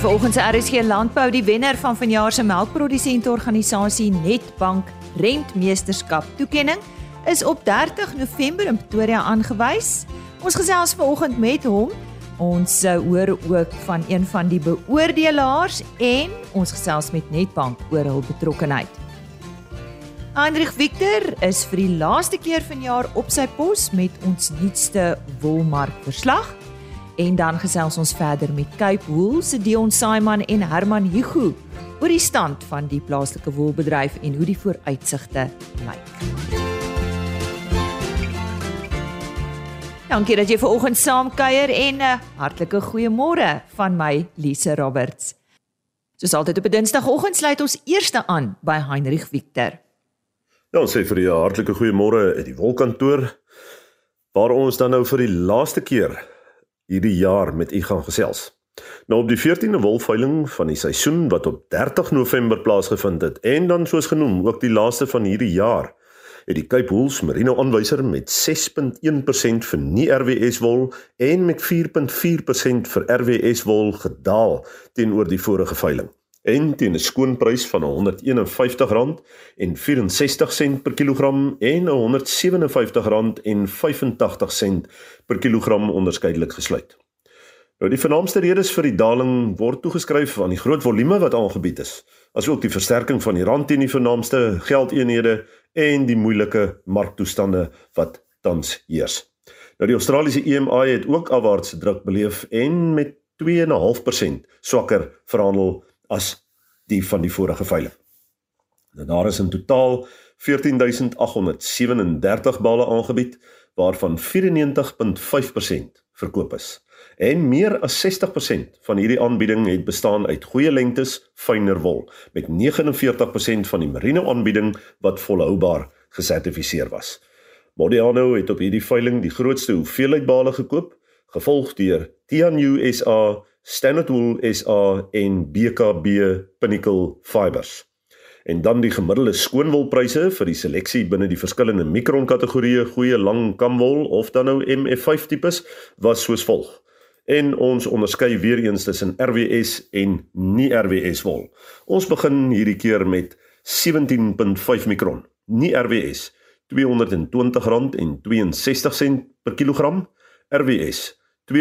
volgens RSG Landbou die wenner van vanjaar se melkprodusentorganisasie Netbank Rentmeesterskap toekenning is op 30 November in Pretoria aangewys. Ons gesels vanoggend met hom. Ons hoor ook van een van die beoordelaars en ons gesels met Netbank oor hul betrokkeheid. Hendrik Victor is vir die laaste keer vanjaar op sy pos met ons nuutste wolmark verslag. En dan gesels ons verder met Cape Wool se Dion Simon en Herman Hugo oor die stand van die plaaslike wolbedryf en hoe die vooruitsigte lyk. Dankie dat jy ver oggend saam kuier en 'n uh, hartlike goeiemôre van my Lise Roberts. Soos altyd op 'n Dinsdagoggend sluit ons eerste aan by Heinrich Victor. Ja, ons sê vir die hartlike goeiemôre uit die wolkantoor waar ons dan nou vir die laaste keer hierdie jaar met u gaan gesels. Nou op die 14de wolveiling van die seisoen wat op 30 November plaasgevind het en dan soos genoem ook die laaste van hierdie jaar het die Cape Wool's Merino aanwyser met 6.1% vir nie RWS wol en met 4.4% vir RWS wol gedaal teenoor die vorige veiling. En teen 'n skoonprys van R151 en 64 sent per kilogram en R157 en 85 sent per kilogram onderskeidelik gesluit. Nou die vernaamste redes vir die daling word toegeskryf aan die groot volume wat aangebied is, asook die versterking van die rand teen die vernaamste geldeenhede en die moeilike marktoestande wat tans heers. Nou die Australiese EMI het ook afwaartse druk beleef en met 2.5% swakker verhandel as die van die vorige veiling. Nou daar is in totaal 14837 bale aangebied waarvan 94.5% verkoop is. En meer as 60% van hierdie aanbieding het bestaan uit goeie lengtes fynner wol met 49% van die merino aanbieding wat volhoubaar gesertifiseer was. Modiano het op hierdie veiling die grootste hoeveelheid bale gekoop, gevolg deur Tianyu SA, Standard Wool SA en BKB Pinnacle Fibers. En dan die gemiddelde skoonwolpryse vir die seleksie binne die verskillende mikron kategorieë goeie lang kamwol of dan nou MF5 tipes was soos volg en ons onderskei weer eens tussen RWS en nie RWS wol. Ons begin hierdie keer met 17.5 mikron. Nie RWS R220.62 per kilogram. RWS R230.33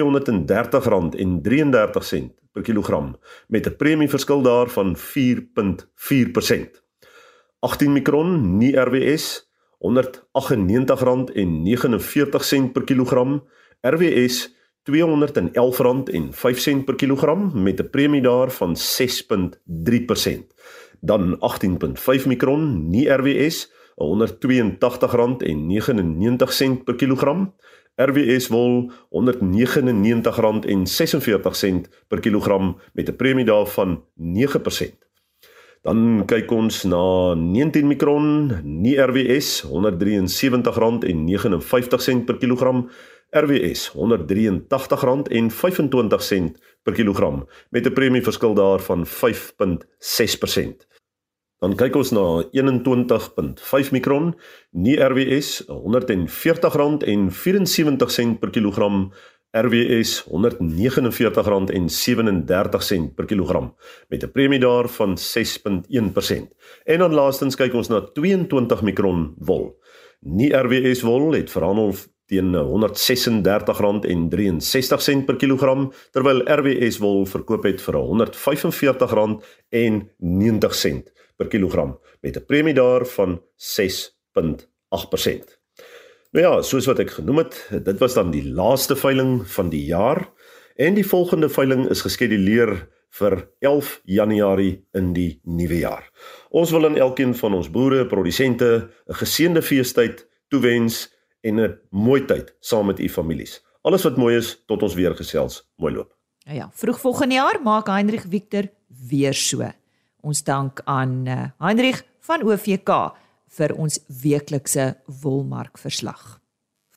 per kilogram met 'n premieverskil daarvan 4.4%. 18 mikron nie RWS R198.49 per kilogram. RWS R211.05 per kilogram met 'n premie daar van 6.3%. Dan 18.5 mikron nie RWS R182.99 per kilogram. RWS wol R199.46 per kilogram met 'n premie daar van 9%. Dan kyk ons na 19 mikron nie RWS R173.59 per kilogram RWS R183.25 per kilogram met 'n premieverskil daarvan 5.6%. Dan kyk ons na 21.5 mikron, nie RWS R140.74 per kilogram, RWS R149.37 per kilogram met 'n premie daarvan 6.1%. En dan laastens kyk ons na 22 mikron wol. Nie RWS wol het verhandel teen R136.63 per kilogram terwyl RWS wol verkoop het vir R145.90 per kilogram met 'n premie daar van 6.8%. Nou ja, soos wat ek genoem het, dit was dan die laaste veiling van die jaar en die volgende veiling is geskeduleer vir 11 Januarie in die nuwe jaar. Ons wil aan elkeen van ons boere, produsente 'n geseënde feestyd toewens en 'n mooi tyd saam met u families. Alles wat mooi is tot ons weer gesels. Mooi loop. Ja ja, vroeg volgende jaar maak Heinrich Victor weer so. Ons dank aan uh, Heinrich van OVK vir ons weeklikse wolmark verslag.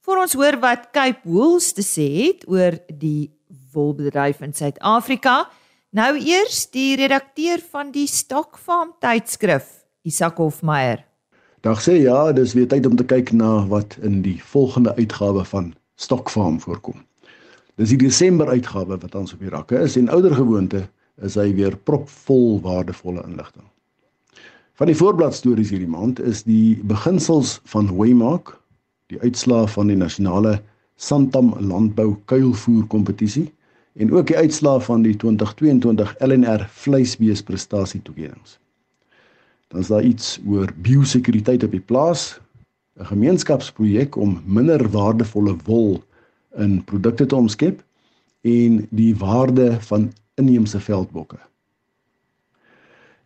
Vir ons hoor wat Cape Wools te sê het oor die wolbedryf in Suid-Afrika. Nou eers die redakteur van die Stock Farm tydskrif, Isak Hofmeyer. Dag sê ja, dis weer tyd om te kyk na wat in die volgende uitgawe van Stock Farm voorkom. Dis die Desember uitgawe wat ons op die rakke is en ouer gewoonte is hy weer propvol waardevolle inligting. Van die voorblad stories hierdie maand is die beginsels van Waymark, die uitslae van die nasionale Santam landbou kuilvoer kompetisie en ook die uitslae van die 2022 LNR vleisbees prestasie toekennings. Dan is daar iets oor biosekuriteit op die plaas, 'n gemeenskapsprojek om minder waardevolle wol in produkte te omskep en die waarde van inheemse veldbokke.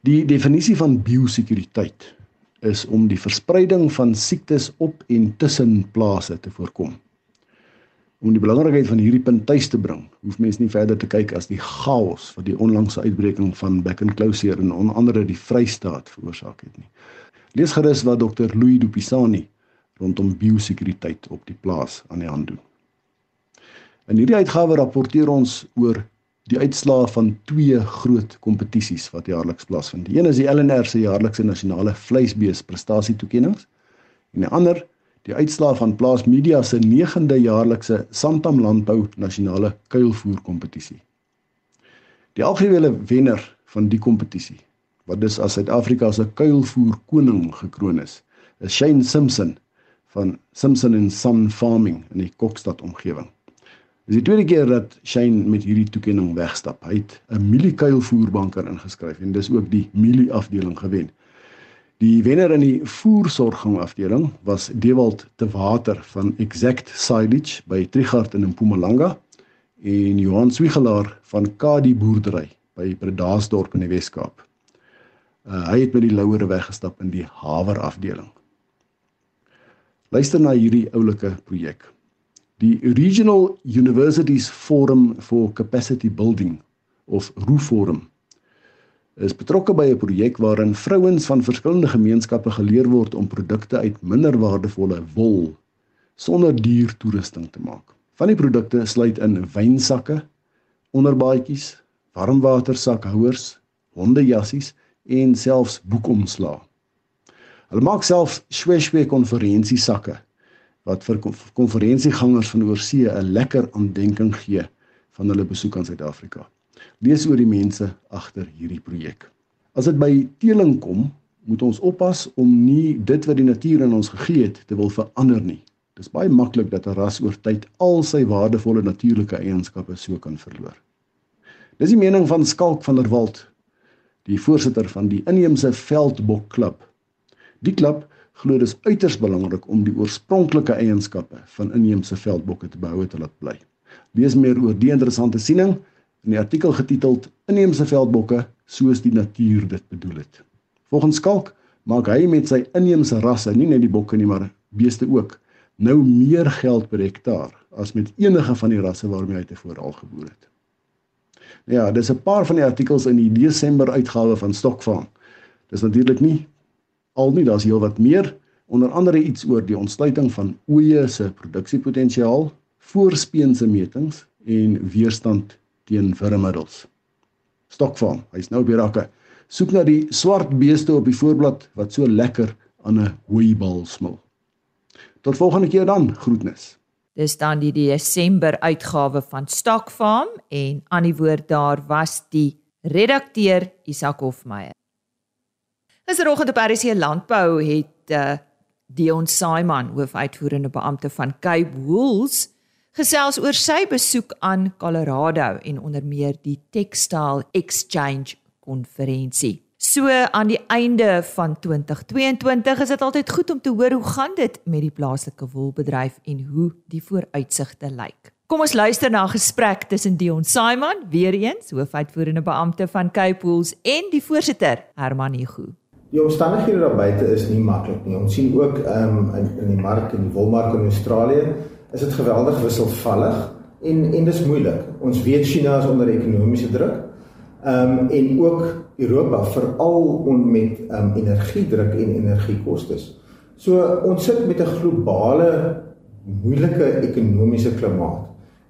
Die definisie van biosekuriteit is om die verspreiding van siektes op en tussen plase te voorkom. Om die belangrikheid van hierdie punt tuis te bring, hoef mens nie verder te kyk as die chaos wat die onlangse uitbreking van bekkenklouseer en onder andere die Vrystaat veroorsaak het nie. Lees gerus wat Dr Louis Dupisani rondom biosekuriteit op die plaas aan die hand doen. In hierdie uitgawe rapporteer ons oor die uitslae van twee groot kompetisies wat jaarliks plaasvind. Die een is die LNR se jaarlikse nasionale vleisbees prestasietoekennings en die ander die uitslae van Plaas Media se 9de jaarlikse Santam Landbou nasionale kuilvoer kompetisie. Die algehele wenner van die kompetisie wat dus as Suid-Afrika se kuilvoer koning gekroon is, is Shane Simpson van Simpson and Son Farming in die Kokstad omgewing. Dis die tweede keer dat Shane met hierdie toekenning wegstap. Hy het 'n mieliekuilvoerbanker ingeskryf en dis ook die mielie afdeling gewen. Die wenner in die voersorging afdeling was Dewald te Water van Exact Silage by Trigard in Mpumalanga en Johan Swigelaar van Kadi boerdery by Bredasdorp in die Wes-Kaap. Uh, hy het met die louere weggestap in die haver afdeling. Luister na hierdie oulike projek. Die Regional Universities Forum for Capacity Building of RUForum is betrokke by 'n projek waarin vrouens van verskillende gemeenskappe geleer word om produkte uit minder waardevolle wol sonder duur toerusting te maak. Van die produkte sluit in wynsakke, onderbaadjies, warmwatersakhouers, hondejassies en selfs boekomslae. Hulle maak self Shweshwe konferansiesakke wat vir konferensiegangers van oorsee 'n lekker aandenking gee van hulle besoek aan Suid-Afrika. Lees oor die mense agter hierdie projek. As dit by teeling kom, moet ons oppas om nie dit wat die natuur aan ons gegee het te wil verander nie. Dit is baie maklik dat 'n ras oor tyd al sy waardevolle natuurlike eienskappe so kan verloor. Dis die mening van Skalk van der Walt, die voorsitter van die inheemse veldbok klub Die klub glo dit is uiters belangrik om die oorspronklike eienskappe van inheemse veldbokke te behou te laat bly. Lees meer oor die interessante siening in die artikel getiteld Inheemse veldbokke soos die natuur dit bedoel het. Volgens Skalk maak hy met sy inheemse rasse, nie net die bokke nie, maar beeste ook, nou meer geld per hektaar as met enige van die rasse waarmee hy tevore al geboer het. Ja, dis 'n paar van die artikels in die Desember uitgawe van Stokfarm. Dis natuurlik nie al nie daar's heelwat meer. Onder andere iets oor die ontsluiting van oeye se produksiepotensiaal voorspeense metings en weerstand teen vermiddels stokfarm hy's nou by rakke. Soek na die swart beeste op die voorblad wat so lekker aan 'n hooibal smil. Tot volgende keer dan groetnis. Dis dan die Desember uitgawe van Stokfarm en aan die woord daar was die redakteur Isak Hofmeyer Gisteroggend op RC Landbou het uh, Dion Simon, hoofuitvoerende beampte van Cape Wools, gesels oor sy besoek aan Colorado en onder meer die Textile Exchange konferensie. So aan die einde van 2022 is dit altyd goed om te hoor hoe gaan dit met die plaaslike wolbedryf en hoe die vooruitsigte lyk. Kom ons luister na 'n gesprek tussen Dion Simon, weer eens hoofuitvoerende beampte van Cape Wools en die voorsitter Herman Hugo. Die omstandighede daar buite is nie maklik nie. Ons sien ook ehm um, in in die mark in die wolmark in Australië is dit geweldig wisselvallig en en dis moeilik. Ons weet China is onder ekonomiese druk. Ehm um, en ook Europa veral on met ehm um, energiedruk en energiekoste. So ons sit met 'n globale moeilike ekonomiese klimaat.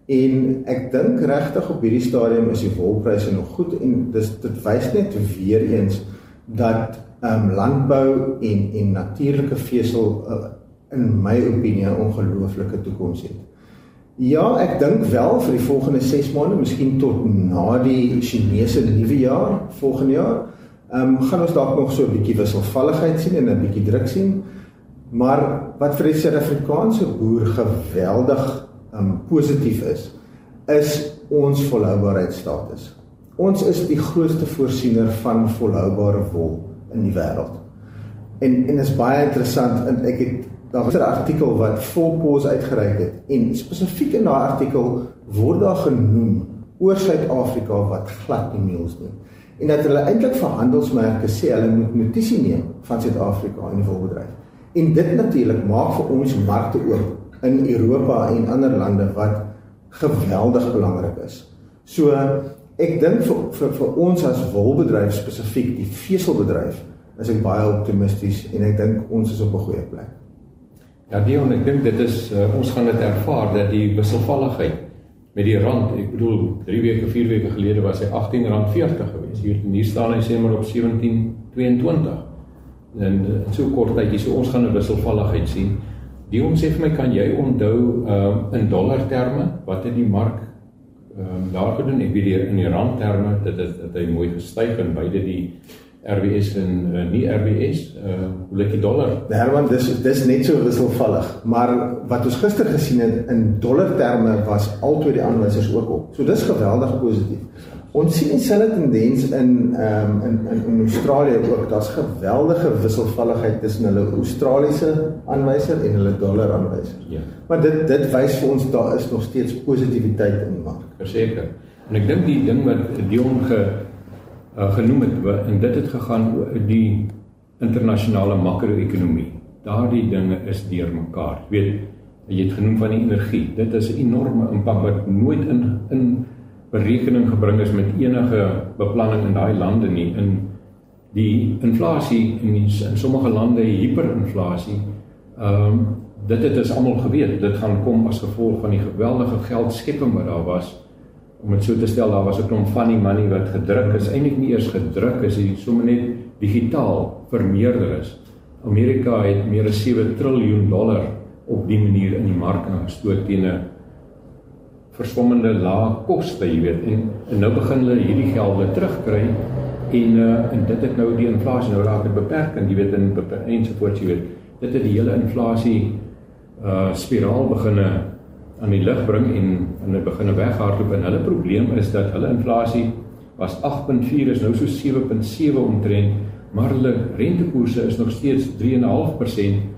En ek dink regtig op hierdie stadium is die wolpryse nog goed en dis dit wys net weer eens dat um, landbou en en natuurlike vesel uh, in my opinie 'n ongelooflike toekoms het. Ja, ek dink wel vir die volgende 6 maande, miskien tot na die Chinese nuwe jaar volgende jaar. Ehm um, gaan ons dalk nog so 'n bietjie wisselvalligheid sien en 'n bietjie druk sien. Maar wat vir die Suid-Afrikaanse boer geweldig ehm um, positief is, is ons volhoubaarheidstatus. Ons is die grootste voorsiener van volhoubare wol in die wêreld. En en is baie interessant en ek het daar was 'n artikel wat Volpos uitgereik het en spesifiek in daai artikel word daar genoem oor Suid-Afrika wat glad nie meels doen en dat hulle eintlik vir handelsmerke sê hulle moet notisie neem van Suid-Afrika in die volbedryf. En dit natuurlik maak vir ons markte oop in Europa en ander lande wat geweldig belangrik is. So ek dink vir, vir vir ons as wolbedryf spesifiek die veselbedryf is ek baie optimisties en ek dink ons is op 'n goeie plek. Ja, Dion, ek dink dit is uh, ons gaan dit ervaar dat die wisselvalligheid met die rand, ek bedoel 3 weke, 4 weke gelede was hy R18.40 gewees. Hier hier staan hy sê maar op 17.22. En uh, so kort tydjie, so ons gaan 'n wisselvalligheid sien. Dion sê vir my, kan jy onthou uh, in dollar terme wat het die mark ehm um, daar gedoen? Ek weet hier in die rand terme dit het, het hy mooi gestyg en beide die RWS en uh, nie RWS, uh hoe lyk die dollar? Herman, dis dis net so wisselvallig, maar wat ons gister gesien het in dollar terme was altoe die aanwysers ook op. So dis geweldig positief. Ons sien dieselfde tendens in ehm um, in, in in Australië ook. Daar's geweldige wisselvalligheid tussen hulle Australiese aanwyser en hulle dollar aanwyser. Ja. Maar dit dit wys vir ons daar is nog steeds positiwiteit in die mark. Verseker. En ek dink die ding wat Dion ge uh, genoem het en dit het gegaan oor die internasionale makro-ekonomie. Daardie dinge is deurmekaar. Jy weet, jy het genoem van die energie. Dit is 'n enorme impak wat nooit in in berekening gebring is met enige beplanning in daai lande nie. In die inflasie in die, in sommige lande hiperinflasie. Ehm um, dit het ons almal geweet. Dit gaan kom as gevolg van die geweldige geldskepping wat daar was om dit so te stel, daar was 'n klomp funny money wat gedruk is, eintlik nie eers gedruk is, dit sommer net digitaal vermeerder is. Amerika het meer as 7 trilljoen dollar op die manier in die mark ingestoot teen 'n verstommende lae koste, jy weet. En, en nou begin hulle hierdie geld weer terugkry en uh, en dit het nou die inflasie nou raak dit beperk en jy weet en ensovoorts jy weet. Dit het die hele inflasie uh spiraal beginne aan die lig bring en en hulle begin weghardloop en hulle probleem is dat hulle inflasie was 8.4 is nou so 7.7 omtrent maar hulle rentekoerse is nog steeds 3.5%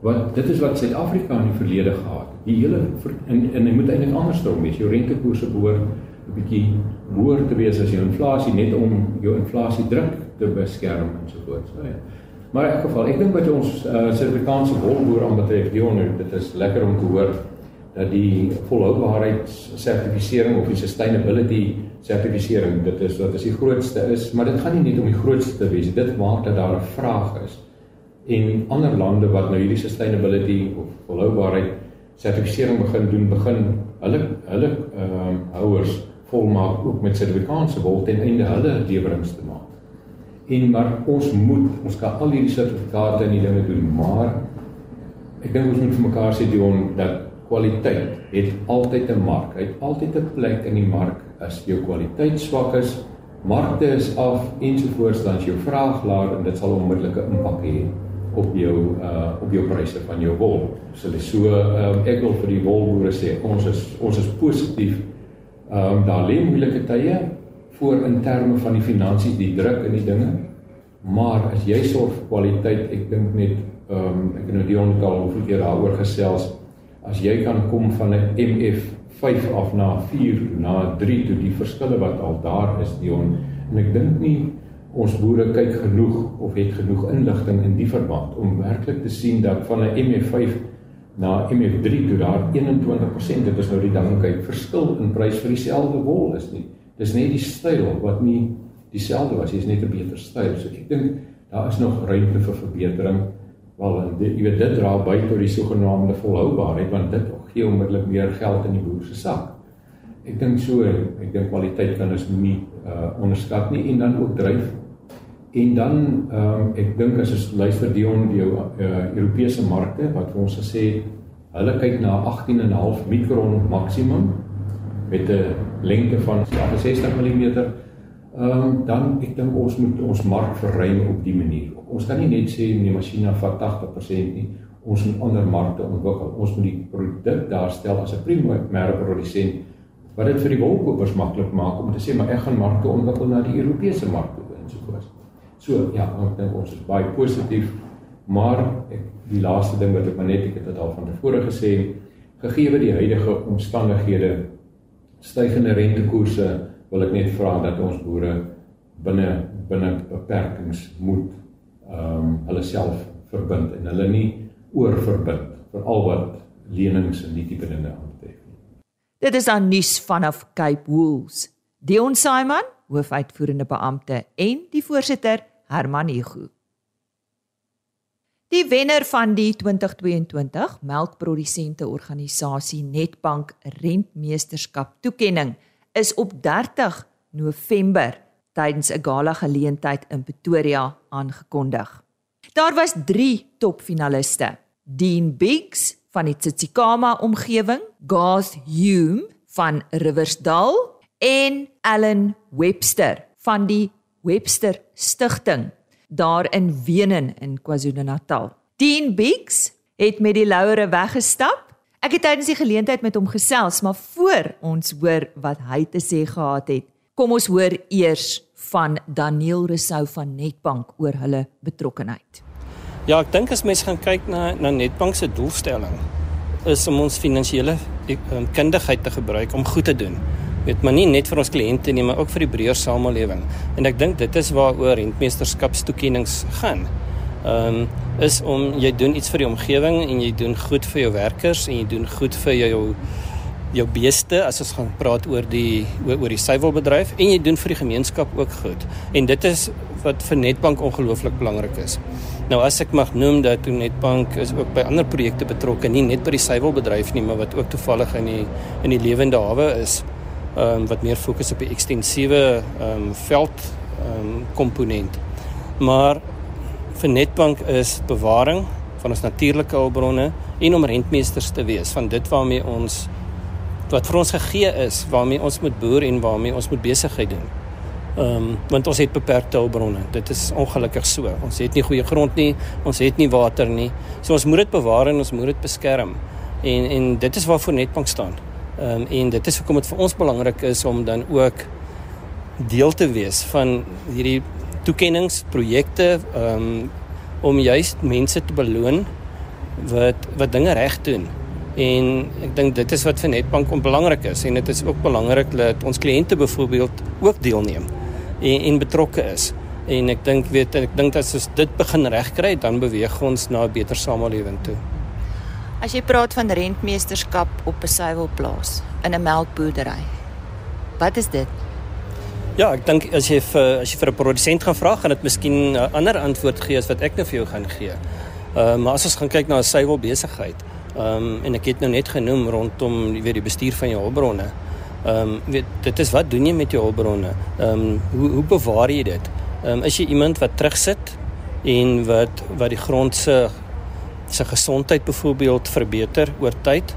wat dit is wat Suid-Afrika in die verlede gehad. Die hele en en jy moet eintlik anders dom wees. Jou rentekoerse behoort 'n bietjie hoër te wees as jou inflasie net om jou inflasie druk te beskerm en so voort. So ja. Maar in elk geval, ek dink wat ons uh, Suid-Afrikaanse wolboer aanbetref, die onder dit is lekker om te hoor dat die volhoubaarheidssertifisering of die sustainability sertifisering dit is wat is die grootste is maar dit gaan nie net om die grootste te wees dit maak dat daar 'n vraag is en ander lande wat nou hierdie sustainability of volhoubaarheid sertifisering begin doen begin hulle hulle ehm um, houers volmaak ook met Suid-Afrikaanse wol ten einde hulle lewerings te maak. En maar ons moet ons kan al hierdie sertifikate en die dinge doen maar ek dink ons moet vir mekaar sê Dion dat kwaliteit het altyd 'n mark. Hy het altyd 'n plek in die mark. As jou kwaliteit swak is, markte is af ensovoorts dan jou vraag laag en dit sal onmiddellike impak hê op jou uh op jou pryse van jou wol. So dis so um, ek wil vir die wolboere sê ons is ons is positief. Um daar lê moeilike tye voor in terme van die finansies, die druk in die dinge. Maar as jy sorg vir kwaliteit, ek dink net um ek het nou die ontal hoeveel keer daaroor gesels as jy kan kom van 'n MF5 af na 4 na 3 toe die verskille wat al daar is Dion en ek dink nie ons boere kyk genoeg of het genoeg inligting in die verband om werklik te sien dat van 'n MF5 na MF3 toe daar 21% dit is nou die ding kyk verskil in prys vir dieselfde wol is nie dis net die styl wat nie dieselfde was jy is net 'n beter styl so ek dink daar is nog ruimte vir verbetering Wel, jy weet dit dra by tot die sogenaamde volhoubaarheid want dit gee onmiddellik meer geld in die boer se sak. Ek dink so, ek dink kwaliteit kan ons nie uh onderskat nie en dan ook dryf. En dan ehm um, ek dink as ons luister Dion die uh, Europese markte wat ons gesê het Hulle kyk na 18.5 mikron maksimum met 'n lengte van 60 mm. Ehm um, dan ek dink ons moet ons mark verruim op die manier. Ons kan nie net sê die masjiene vat 80% nie. Ons moet ander markte ontwikkel. Ons moet die produk daarstel as 'n primêre produsent wat dit vir die wolkopers maklik maak om te sê maar ek gaan markte ontwikkel na die Europese mark toe en so voort. So ja, ek dink ons is baie positief, maar ek die laaste ding wat ek maar net ek het dit al van tevore gesê, gegee die huidige omstandighede stygende rentekoerse wil ek net vra dat ons boere binne binne beperkings moet ehm um, hulle self verbind en hulle nie oorverbind vir al wat lenings en die tipe dinge aanbetref nie. Dit is aan nuus vanaf Cape Wool's. Dion Simon, hoofuitvoerende beampte en die voorsitter Herman Hugo. Die wenner van die 2022 melkprodusente organisasie Netbank Rentmeesterskap toekenning is op 30 November tydens 'n gala geleentheid in Pretoria aangekondig. Daar was 3 topfinaliste: Dean Biggs van die Tsitsikamma omgewing, Garth Hume van Riversdal en Allen Webster van die Webster Stichting daar in Wenen in KwaZulu-Natal. Dean Biggs het met die laure weggestap. Ek het tydens die geleentheid met hom gesels, maar voor ons hoor wat hy te sê gehad het, kom ons hoor eers van Daniel Rousseau van Netbank oor hulle betrokkeheid. Ja, ek dink as mense gaan kyk na na Netbank se doelstelling is om ons finansiële um, kundigheid te gebruik om goed te doen weet maar nie net vir ons kliënte nie, maar ook vir die breër samelewing. En ek dink dit is waaroor rentmeesterskapstoekennings gaan. Ehm um, is om jy doen iets vir die omgewing en jy doen goed vir jou werkers en jy doen goed vir jou jou beeste as ons gaan praat oor die oor, oor die suiwelbedryf en jy doen vir die gemeenskap ook goed. En dit is wat vir Netbank ongelooflik belangrik is. Nou as ek mag noem dat toe Netbank is ook by ander projekte betrokke, nie net by die suiwelbedryf nie, maar wat ook toevallig in die in die lewende hawe is um, wat meer fokus op die ekstensiewe um, veld um, komponent. Maar vir Netbank is bewaring van ons natuurlike hulpbronne en om rentmeesters te wees van dit waarmee ons wat vir ons gegee is, waarmee ons moet boer en waarmee ons moet besigheid doen. Ehm um, want ons het beperkte hulpbronne. Dit is ongelukkig so. Ons het nie goeie grond nie, ons het nie water nie. So ons moet dit bewaar en ons moet dit beskerm. En en dit is waarvoor Netbank staan. Ehm um, en dit is hoekom dit vir ons belangrik is om dan ook deel te wees van hierdie toekenningsprojekte ehm um, om juist mense te beloon wat wat dinge reg doen. En ek dink dit is wat vir Netbank belangrik is en dit is ook belangrik dat ons kliënte byvoorbeeld ook deelneem en en betrokke is. En ek dink weet ek dink as ons dit begin regkry, dan beweeg ons na 'n beter samelewing toe. As jy praat van rentmeesterskap op 'n suiwelplaas in 'n melkboerdery. Wat is dit? Ja, ek dink as jy vir as jy vir 'n produsent gaan vra, gaan dit miskien 'n ander antwoord gee as wat ek nou vir jou gaan gee. Ehm uh, maar as ons gaan kyk na 'n suiwelbesigheid, ehm um, en ek het nou net genoem rondom weet die bestuur van jou hulpbronne. Ehm um, weet dit is wat doen jy met jou hulpbronne? Ehm um, hoe hoe bewaar jy dit? Ehm um, is jy iemand wat terugsit en wat wat die grond se se gesondheid byvoorbeeld verbeter oor tyd.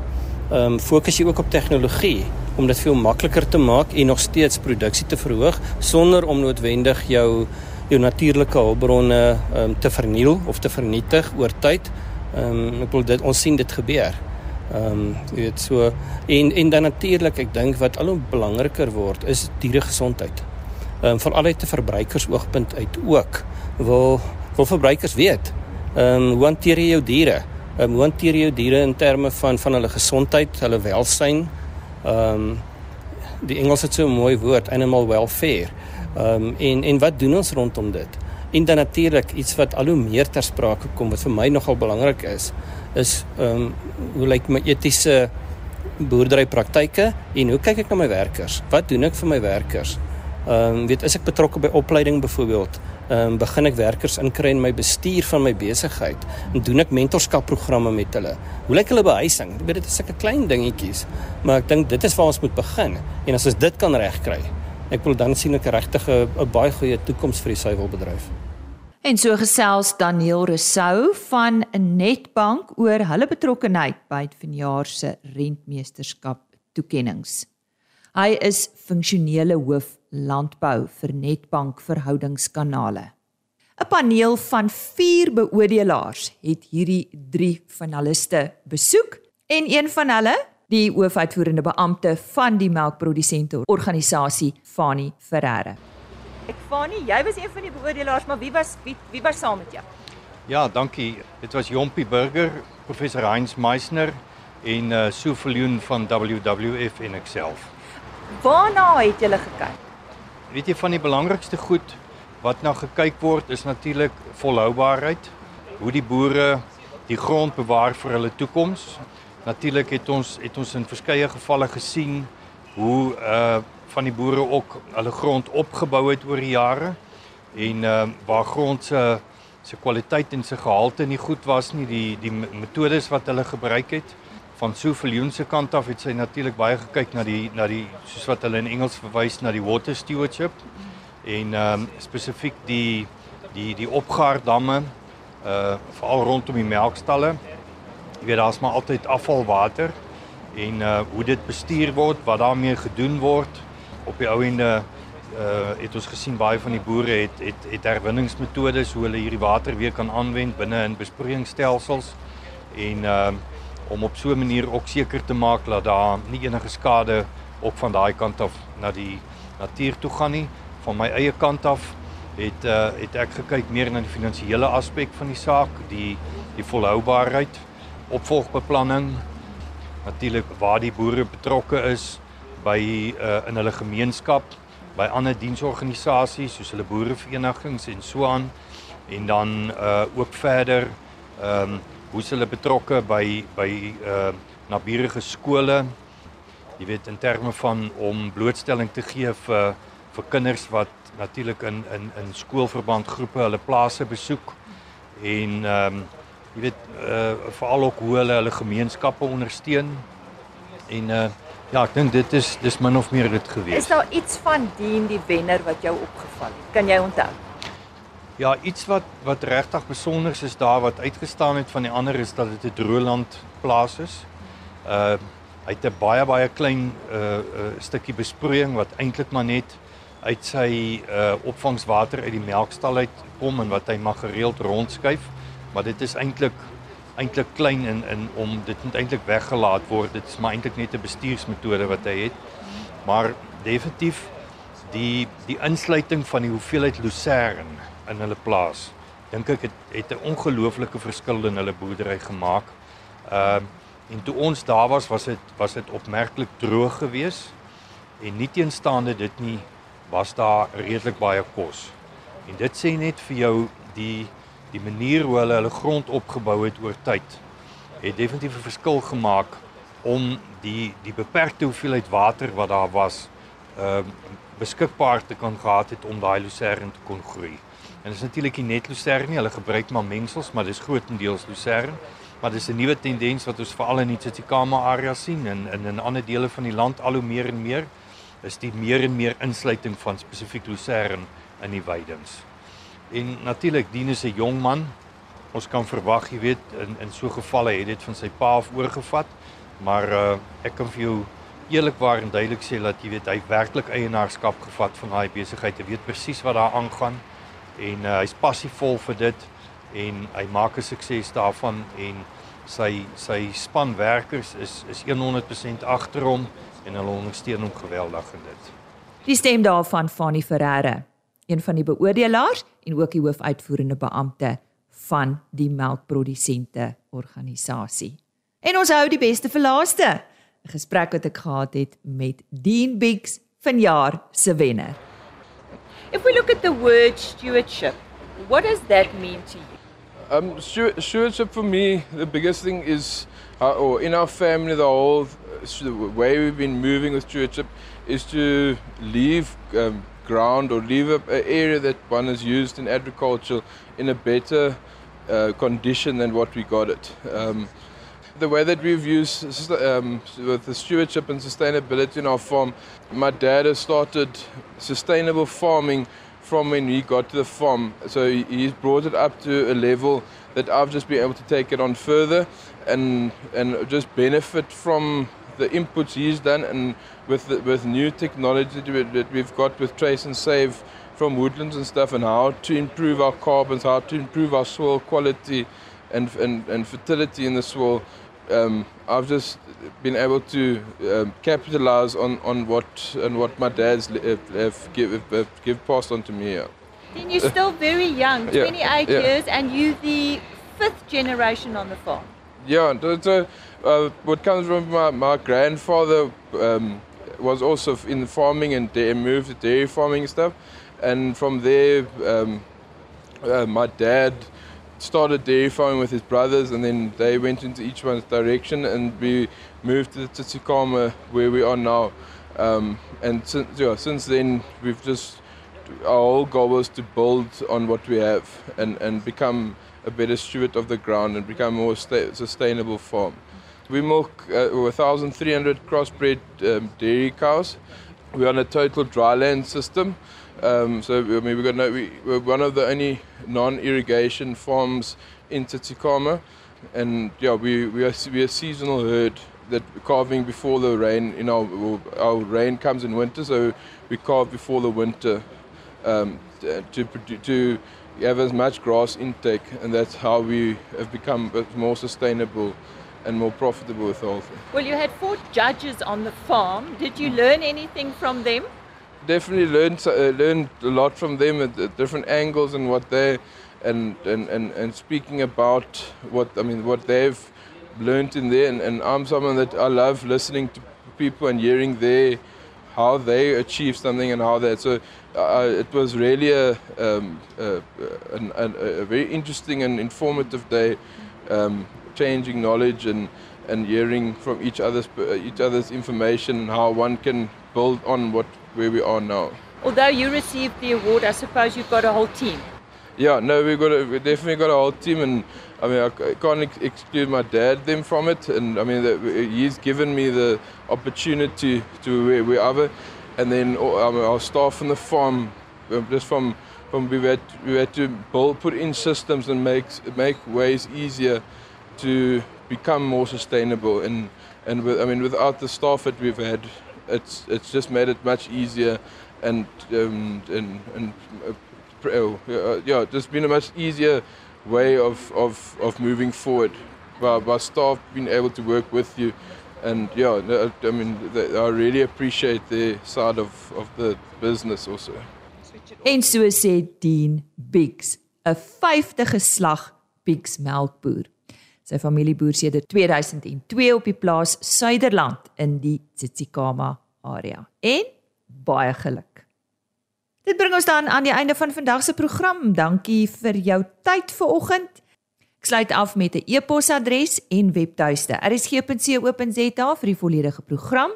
Ehm um, fokus jy ook op tegnologie om dit veel makliker te maak en nog steeds produksie te verhoog sonder om noodwendig jou jou natuurlike hulpbronne ehm um, te verniel of te vernietig oor tyd. Ehm um, ek wil dit ons sien dit gebeur. Ehm um, jy weet so en en dan natuurlik ek dink wat al hoe belangriker word is diere gesondheid. Ehm um, veral uit 'n verbruikersoogpunt uit ook wil wil verbruikers weet Ehm um, hoe hanteer jy jou diere? Ehm um, hoe hanteer jy jou diere in terme van van hulle gesondheid, hulle welsyn? Ehm um, die Engels het so 'n mooi woord, animal welfare. Ehm um, en en wat doen ons rondom dit? En dan natuurlik iets wat al hoe meer ter sprake kom wat vir my nogal belangrik is, is ehm um, hoe lyk my etiese boerderypraktyke en hoe kyk ek na my werkers? Wat doen ek vir my werkers? Ehm um, weet as ek betrokke by opleiding byvoorbeeld, um, begin ek werkers inkry in my bestuur van my besigheid en doen ek mentorskapprogramme met hulle. Hoe lyk hulle behuising? Ek weet dit is sulke klein dingetjies, maar ek dink dit is waar ons moet begin. En as ons dit kan regkry, ek wil dan sien ek regtig 'n baie goeie toekoms vir die suiwelbedryf. En so gesels Daniel Rousseau van Netbank oor hulle betrokkeheid by vanjaar se rentmeesterskap toekenninge. Hy is funksionele hoof landbou vir Netbank verhoudingskanale. 'n Paneel van 4 beoordelaars het hierdie 3 finaliste besoek en een van hulle, die hoofuitvoerende beampte van die melkprodusente organisasie Fani Ferreira. Ek Fani, jy was een van die beoordelaars, maar wie was wie, wie was saam met jou? Ja, dankie. Dit was Jompie Burger, professor Heinz Meisner en uh Sue Viljoen van WWF en ekself. Waarna het julle gekyk? Weet jy van die belangrikste goed wat na gekyk word is natuurlik volhoubaarheid. Hoe die boere die grond bewaar vir hulle toekoms. Natuurlik het ons het ons in verskeie gevalle gesien hoe uh van die boere ook hulle grond opgebou het oor die jare en uh, waar grond se se kwaliteit en se gehalte nie goed was nie die die metodes wat hulle gebruik het van so viljoen se kant af het sy natuurlik baie gekyk na die na die soos wat hulle in Engels verwys na die water stewardship. En ehm um, spesifiek die die die opgaardamme uh veral rondom die melkstalle. Jy weet daar's maar altyd afvalwater en uh hoe dit bestuur word wat daarmee gedoen word. Op die ou ende uh het ons gesien baie van die boere het het het herwinningsmetodes hoe hulle hierdie water weer kan aanwend binne in besproeiingsstelsels. En uh om op so 'n manier ook seker te maak dat daar nie enige skade op van daai kant af na die natuur toe gaan nie. Van my eie kant af het uh het ek gekyk meer na die finansiële aspek van die saak die die volhoubaarheid opvolgbeplanning natuurlik waar die boere betrokke is by uh, in hulle gemeenskap, by ander diensorganisasies soos hulle boereverenigings en so aan. En dan uh ook verder ehm um, hoe hulle betrokke by by uh naburige skole. Jy weet in terme van om blootstelling te gee vir vir kinders wat natuurlik in in in skoolverband groepe hulle plase besoek en ehm um, jy weet uh veral ook hoe hulle hulle gemeenskappe ondersteun en uh Ja, ek dink dit is dis min of meer dit gewees. Is daar iets van dien die wenner wat jou opgeval het? Kan jy onthou? Ja, iets wat wat regtig besonder is daar wat uitgestaan het van die ander is dat dit 'n droëland plaas is. Uh hy het 'n baie baie klein uh, uh stukkie besproeiing wat eintlik maar net uit sy uh opvangswater uit die melkstal uit kom en wat hy mag gereeld rondskuif, maar dit is eintlik eintlik klein in in om dit moet eintlik weggelaat word. Dit is maar eintlik net 'n bestuursmetode wat hy het. Maar definitief die die insluiting van die hoeveelheid lucern in hulle plaas. Dink ek het het 'n ongelooflike verskil in hulle boerdery gemaak. Ehm uh, en toe ons daar was, was dit was dit opmerklik droog geweest en nie teenstaande dit nie was daar redelik baie kos. En dit sê net vir jou die die manier hoe hulle hulle grond opgebou het oor tyd het definitief 'n verskil gemaak om die die beperkte hoeveelheid water wat daar was ehm uh, beskikbaar te kan gehad het om daai lucerne te kon groei. En dit is natuurlik nie net lucerne nie, hulle gebruik maar mengsels, maar dis grootendeels lucerne. Maar dis 'n nuwe tendens wat ons veral in die Tsitsikamma area sien en in in ander dele van die land al hoe meer en meer is die meer en meer insluiting van spesifiek lucerne in die weidings. En natuurlik Dien is 'n jong man. Ons kan verwag, jy weet, in in so gevalle het dit van sy pa af oorgevat. Maar uh ek kan vir jou eerlikwaar en duidelik sê dat jy weet hy werklik eienaarskap gevat van daai besigheid. Hy weet presies wat daar aangaan en uh, hy's passievol vir dit en hy maak 'n sukses daarvan en sy sy span werkers is is 100% agter hom en hulle ondersteun hom geweldig in dit. Die stem daarvan van die Ferreira een van die beoordelaars en ook die hoofuitvoerende beampte van die melkprodusente organisasie. En ons hou die beste vir laaste. 'n Gesprek wat ek gehad het met Dean Biggs vanjaar se wenner. If we look at the word stewardship, what does that mean to you? Um, stewardship for me, the biggest thing is, uh, or in our family, the whole the way we've been moving with stewardship is to leave um, ground or leave an area that one has used in agriculture in a better uh, condition than what we got it. Um, the way that we've used um, with the stewardship and sustainability in our farm, my dad has started sustainable farming from when we got to the farm. So he's brought it up to a level that I've just been able to take it on further and and just benefit from the inputs he's done and with the, with new technology that we've got with trace and save from woodlands and stuff and how to improve our carbons, how to improve our soil quality and and, and fertility in the soil. Um, I've just been able to um, capitalize on, on what and what my dad's have, have give have give passed on to me. Yeah. Then you're still very young, Yeah, 28 yeah. years, and you're the fifth generation on the farm. Yeah, so, uh, what comes from my, my grandfather um, was also in farming and they moved to dairy farming and stuff. And from there, um, uh, my dad started dairy farming with his brothers, and then they went into each one's direction, and we moved to Tsitsikamma where we are now. Um, and since, yeah, since then, we've just our whole goal was to build on what we have and, and become a better steward of the ground and become a more sta- sustainable farm. We milk uh, 1,300 crossbred um, dairy cows. We're on a total dryland system. Um, so I mean, we got no, we, we're one of the only non-irrigation farms in Tsitsikamma, and yeah, we we are we are seasonal herd that calving before the rain. You know, our rain comes in winter, so we calve before the winter um, to to have as much grass intake, and that's how we have become more sustainable and more profitable with thing. Well, you had four judges on the farm. Did you learn anything from them? Definitely learned uh, learned a lot from them at, different angles and what they and, and, and, and speaking about what I mean what they've learned in there. And, and I'm someone that I love listening to people and hearing their how they achieve something and how that so uh, it was really a, um, uh, an, an, a very interesting and informative day um, changing knowledge and and hearing from each other's each other's information and how one can build on what where we are now. Although you received the award, I suppose you've got a whole team. Yeah, no, we've got a, we definitely got a whole team, and I mean I can't ex- exclude my dad them from it, and I mean that he's given me the opportunity to where we other, and then I mean, our staff on the farm, uh, just from from we had we had to build, put in systems and make make ways easier to become more sustainable, and and with, I mean without the staff that we've had, it's it's just made it much easier, and um, and and. Uh, oh, uh, yeah, just been a much easier way of, of, of moving forward by, by staff being able to work with you. And yeah, no, I mean, the- I really appreciate their side of, of the business also. En so sê Dean Biggs, 'n vyfde geslag Biggs melkboer. Sy familie boer sedert 2002 op die plaas Suiderland in die Tsitsikamma area. En baie geluk. Dit bring ons dan aan die einde van vandag se program. Dankie vir jou tyd vanoggend. Ek sluit af met 'n e-posadres en webtuiste. rsg.co.za vir die volledige program.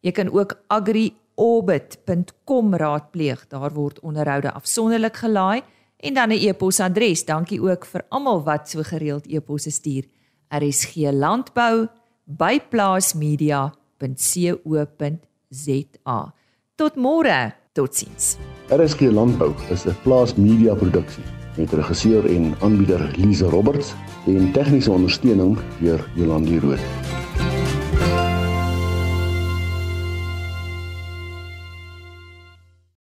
Jy kan ook agriorbit.com raadpleeg. Daar word onderhoude afsonderlik gelaai en dan 'n e-posadres. Dankie ook vir almal wat so gereeld e-posse stuur. rsglandbou@plaasmedia.co.za. Tot môre. Totsiens. RSG Landbou is 'n plaas media produksie met regisseur en aanbieder Lize Roberts en tegniese ondersteuning deur Jolande Rooi.